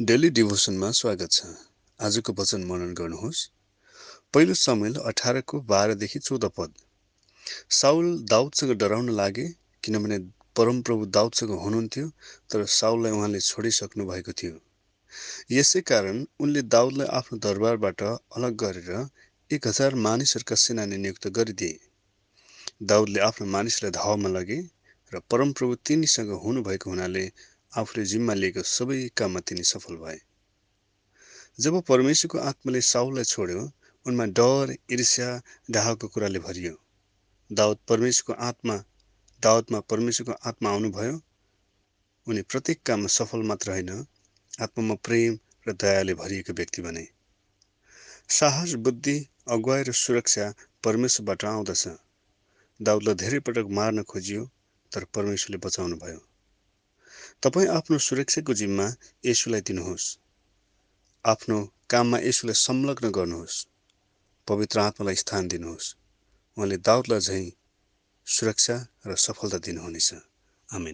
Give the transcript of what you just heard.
Daily डिभोसनमा स्वागत छ। आजको वचन मनन गर्नुहोस्। पहिलो समेल अठारको बाह्रदेखि चौध पद। साउल दाउदसँग डराउन लागे किनभने परमप्रभु दाउदसँग हुनुहुन्थ्यो तर साउललाई उहाँले छोडिसक्नु भएको थियो। यसै कारण उनले दाउदलाई आफ्नो दरबारबाट अलग गरेर एक हजार मानिसहरूका सेनानी नियुक्त गरिदिए। दाउदले आफ्नो मानिसलाई धावमा लगे र परमप्रभु तिनीसँग हुनुभएको हुनाले आफूले जिम्मा लिएको सबै काममा तिनी सफल भए। जब परमेश्वरको आत्माले साउलाई छोड्यो उनमा डर ईर्ष्या डाहको कुराले भरियो। दाउद परमेश्वरको आत्मा दाउदमा परमेश्वरको आत्मा आउनुभयो। उनी प्रत्येक काममा सफल मात्र होइन आत्मामा प्रेम र दयाले भरिएको व्यक्ति बने। साहस बुद्धि अगुवाई र सुरक्षा परमेश्वरबाट आउँदछ। दाउदलाई धेरै पटक मार्न खोजियो तर परमेश्वरले बचाउनु भयो तपाईँ आफ्नो सुरक्षाको जिम्मा यसुलाई दिनुहोस्। आफ्नो काममा यसुलाई संलग्न गर्नुहोस्। पवित्र आत्मालाई स्थान दिनुहोस्। उहाँले दाउदलाई झैँ सुरक्षा र सफलता दिनुहुनेछ।